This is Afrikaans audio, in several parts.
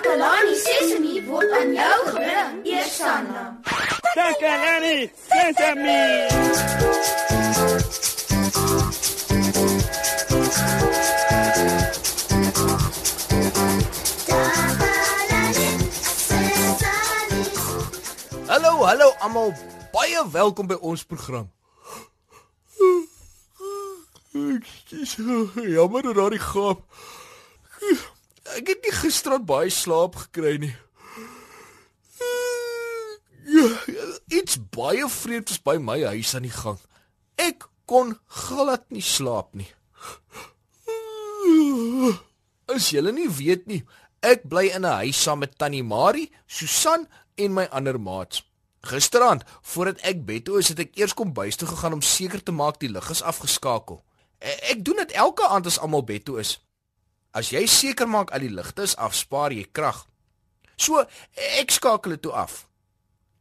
Takalani Sesemi word aan jou gebring, Eersanna. Takalani Sesemi. Hallo, hallo almal. Baie welkom by ons program. Ekskuus. Jammer oor daardie gaap. Ek het nie gisterand baie slaap gekry nie. Iets baie vreemd is by my huis aan die gang. Ek kon glad nie slaap nie. As julle nie weet nie, ek bly in 'n huis saam met Tannie Marie, Susan en my ander maats. Gisterand, voordat ek bed toe is, het ek eers kom bys toe gegaan om seker te maak die lig is afgeskakel. E- Ek doen dit elke aand as almal bed toe is. As jy seker maak al die ligte is af, spaar jy krag. So, ek skakel dit toe af.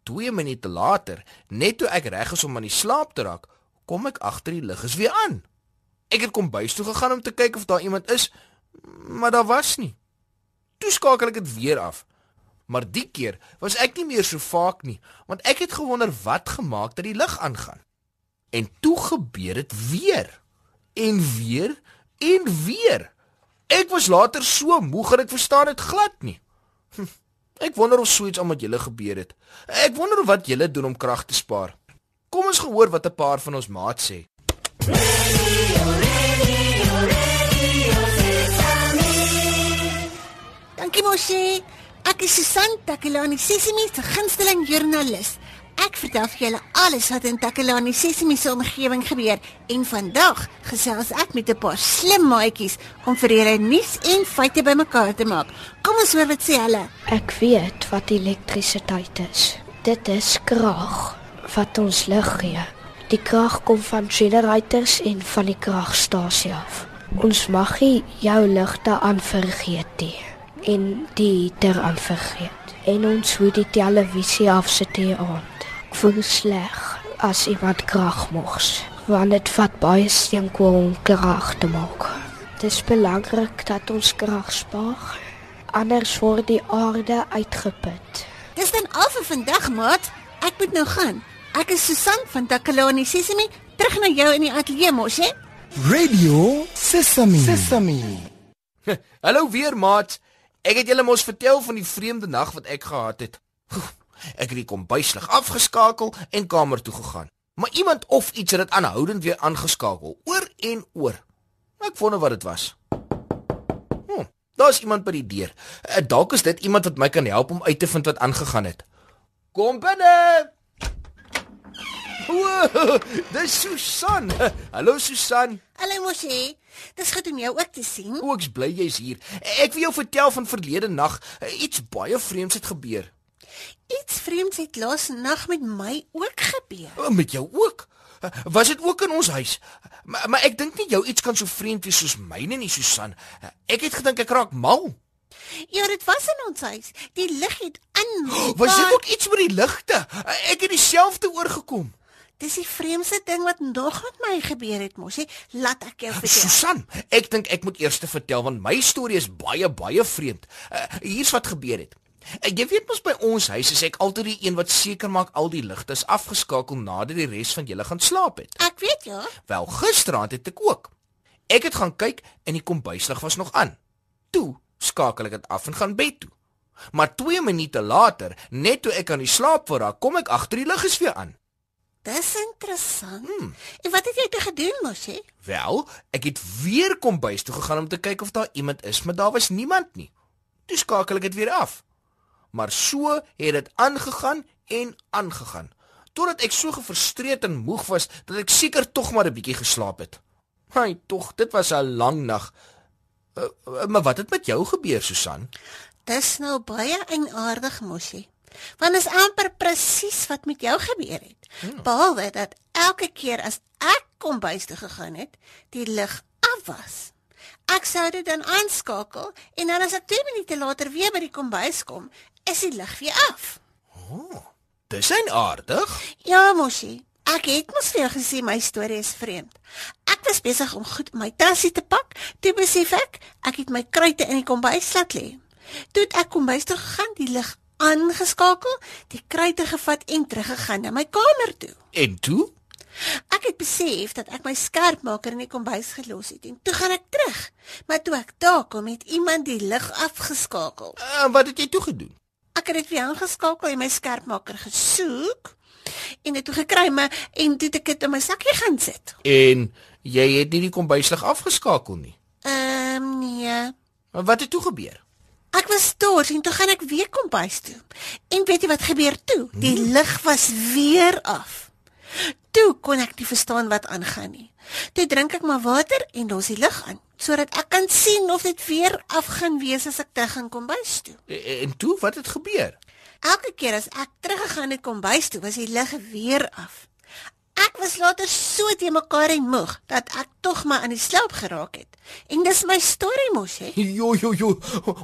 2 minute later, net toe ek reg is om aan die slaap te raak, kom ek agter die lig is weer aan. Ek het kom bys toe gegaan om te kyk of daar iemand is, maar daar was nie. Toe skakel ek dit weer af. Maar die keer was ek nie meer so vaak nie, want ek het gewonder wat gemaak dat die lig aangaan. En toe gebeur dit weer. En weer en weer. Ek was later so moeg dat ek verstaan dit glad nie. Hm, Ek wonder of so iets al met julle gebeur het. Ek wonder wat julle doen om krag te spaar. Kom ons gehoor wat 'n paar van ons maat sê. Dankie mosie. Ek is Susan Takelani Sesimi se gunsteling joernalis. Ek vertel vir julle alles wat in Takelani Sesimi se omgewing gebeur en vandag gesels ek met 'n paar slim maatjies om vir julle nuus en feite bymekaar te maak. Kom ons hoor wat sê hulle. Ek weet wat elektrisiteit is. Dit is krag wat ons lig gee. Die krag kom van generators en van die kragstasie af. Ons mag nie jou ligte aan vergeet nie en die ter aan vergeet. En ons moet die televisie afsit hier aand. Voel sleg as iemand krag mogs, want dit vat baie steenkool om krag te maak. Dit is belangrik dat ons krag spaar, anders word die aarde uitgeput. Dis dan al vir vandag, maat. Ek moet nou gaan. Ek is Susan van Takelani Sesimi, terug na jou in die ateljee mos, hè? Radio Sesame. Sesame. Hallo weer, maat. Ek het julle mos vertel van die vreemde nag wat ek gehad het. Ek het die kombuislig afgeskakel en kamer toe gegaan. Maar iemand of iets het dit aanhoudend weer aangeskakel, oor en oor. Ek wonder wat dit was. Hm, daar's iemand by die deur. Eh, Dalk is dit iemand wat my kan help om uit te vind wat aangegaan het. Kom binne. Wow, dis Susan. Hallo Susan. Hallo mosie. Dis goed om jou ook te sien. O, ek's bly jy's hier. Ek wil jou vertel van verlede nag. Iets baie vreemds het gebeur. Iets vreemds het laas nag met my ook gebeur. O, Met jou ook? Was dit ook in ons huis? Maar, maar ek dink nie jou iets kan so vreemd wees soos myne nie, Susan. Ek het gedink ek raak mal. Ja, dit was in ons huis. Die lig het aan. Was dit ook iets met die ligte? Ek het dieselfde oorgekom. Dis die vreemdste ding wat nog met my gebeur het, mosie. Laat ek jou vertel. Susan, ek dink ek moet eers te vertel want my storie is baie baie vreemd. Uh, hier's wat gebeur het. Uh, jy weet mos by ons huis is ek altyd die een wat seker maak al die ligte is afgeskakel nadat die res van julle gaan slaap het. Ek weet ja. Wel, gisteraand het ek ook. Ek het gaan kyk en die kombuislig was nog aan. Toe skakel ek dit af en gaan bed toe. Maar 2 minute later, net toe ek aan die slaap wou raak, kom ek agter die lig is weer aan. Dis interessant. Hmm. En wat het jy toe gedoen, mosie? Wel, ek het weer kombuis toe gegaan om te kyk of daar iemand is, maar daar was niemand nie. Toe skakel ek dit weer af. Maar so het dit aangegaan en aangegaan totdat ek so gefrustreerd en moeg was dat ek seker tog maar 'n bietjie geslaap het. Hy tog, dit was 'n lang nag. Uh, uh, maar wat het met jou gebeur, Susan? Dis nou baie eienaardig, mosie. Want is amper presies wat met jou gebeur het. Hmm. Behalwe dat elke keer as ek kombuis toe gegaan het, die lig af was. Ek sou dit dan aanskakel en dan as ek 2 minute later weer by die kombuis kom, is die lig weer af. Dis en aardig. Ja, mosie. Ek het mos vir jou gesê my storie is vreemd. Ek was besig om goed my tassie te pak, toe besef ek ek het my kruite in die kombuis laat lê. Toe het ek kombuis toe gegaan, die lig aangeskakel, die kruite gevat en teruggegaan na my kamer toe. En toe? Ek het besef dat ek my skerpmaker in die kombuis gelos het en toe gaan ek terug. Maar toe ek daar kom, het iemand die lig afgeskakel. En uh, wat het jy toe gedoen? Ek het dit weer aangeskakel en my skerpmaker gesoek en dit toe gekry maar en toe ek dit in my sakkie gaan sit. En jy het nie die kombuislig afgeskakel nie. Ehm um, nee. Maar wat het toe gebeur? Ek was stort en toe gaan ek weer kombuis toe. En weet jy wat gebeur toe? Die lig was weer af. Toe kon ek nie verstaan wat aangaan nie. Toe drink ek maar water en los die lig aan sodat ek kan sien of dit weer af gaan wees as ek terug gaan kombuis toe. En, en toe wat het gebeur? Elke keer as ek teruggegaan het kombuis toe, was die lig weer af. Ek was later so te mekaar en moeg dat ek tog maar aan die slaap geraak het. En dis my storie mos hè. Jo jo jo.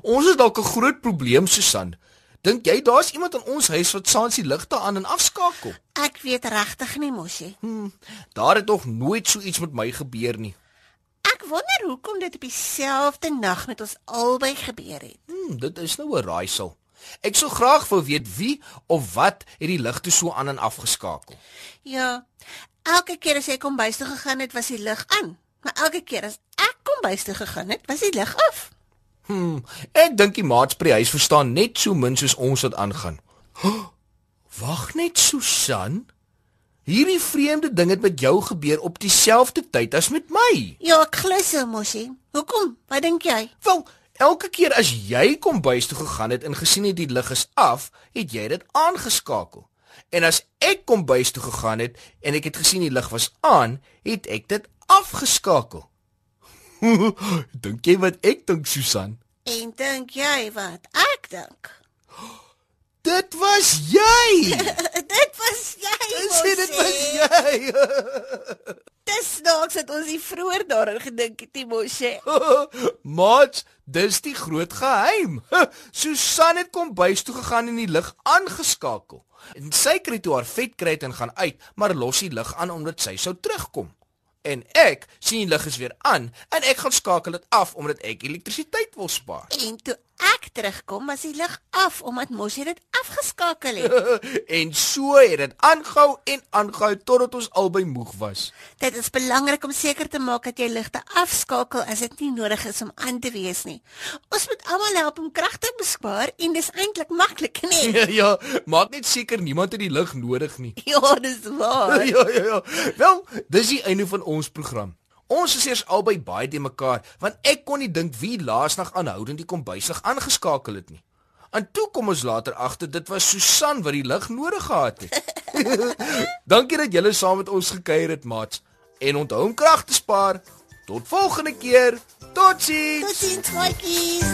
Ons het dalk 'n groot probleem, Susan. Dink jy daar's iemand in ons huis wat saans die ligte aan en afskakel? Ek weet regtig nie mos hè. Hm, daar het nog nooit so iets met my gebeur nie. Ek wonder hoekom dit op dieselfde nag met ons albei gebeur het. Hm, dit is nou 'n raaisel. Ek sou graag wou weet wie of wat het die ligte so aan en afgeskakel. Ja. Elke keer as jy kom bys toe gegaan het, was die lig aan. Maar elke keer as ek kom bys toe gegaan het, was die lig af. Hm, ek dink die maats by die huis verstaan net so min soos ons wat aangaan. Oh, Wag net, Susan. Hierdie vreemde ding het met jou gebeur op dieselfde tyd as met my. Ja, ek glo so mosie. Hoekom? Wat dink jy? Wel, elke keer as jy kom bys toe gegaan het en gesien het die lig is af, het jy dit aangeskakel. En as ek kom bys toe gegaan het en ek het gesien die lig was aan, het ek dit afgeskakel. dink jy wat ek dink, Susan? En dink jy wat ek dink? Dit was jy. dit was jy. Sê dit was jy. Dis snaaks dat ons nie vroeër daaraan gedink het nie, mosie. Mats, dis die groot geheim. Susan het kom bys toe gegaan en die lig aangeskakel. En sy kry toe haar vet kry en gaan uit, maar los die lig aan omdat sy sou terugkom. En ek sien die lig is weer aan en ek gaan skakel dit af omdat ek elektrisiteit wil spaar. En toe ek terugkom, was die lig af omdat Mosie dit afgeskakel het. en so het dit aangehou en aangehou totdat ons albei moeg was. Dit is belangrik om seker te maak dat jy ligte afskakel as dit nie nodig is om aan te wees nie. Ons moet almal help om krag te bespaar en dis eintlik maklik, nee. ja, ja, maak net seker niemand het die lig nodig nie. Ja, dis waar. ja, ja, ja. Wel, dis die einde van ons program. Ons is eers albei baie te mekaar want ek kon nie dink wie laasnag aanhoudend die kombuislig aangeskakel het nie. En toe kom ons later agter dit was Susan wat die lig nodig gehad het. Dankie dat julle saam met ons gekuier het, maats. En onthou om krag te spaar. Tot volgende keer. Totsiens. Totsiens, maatjies.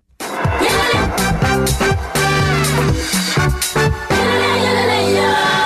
Yeah.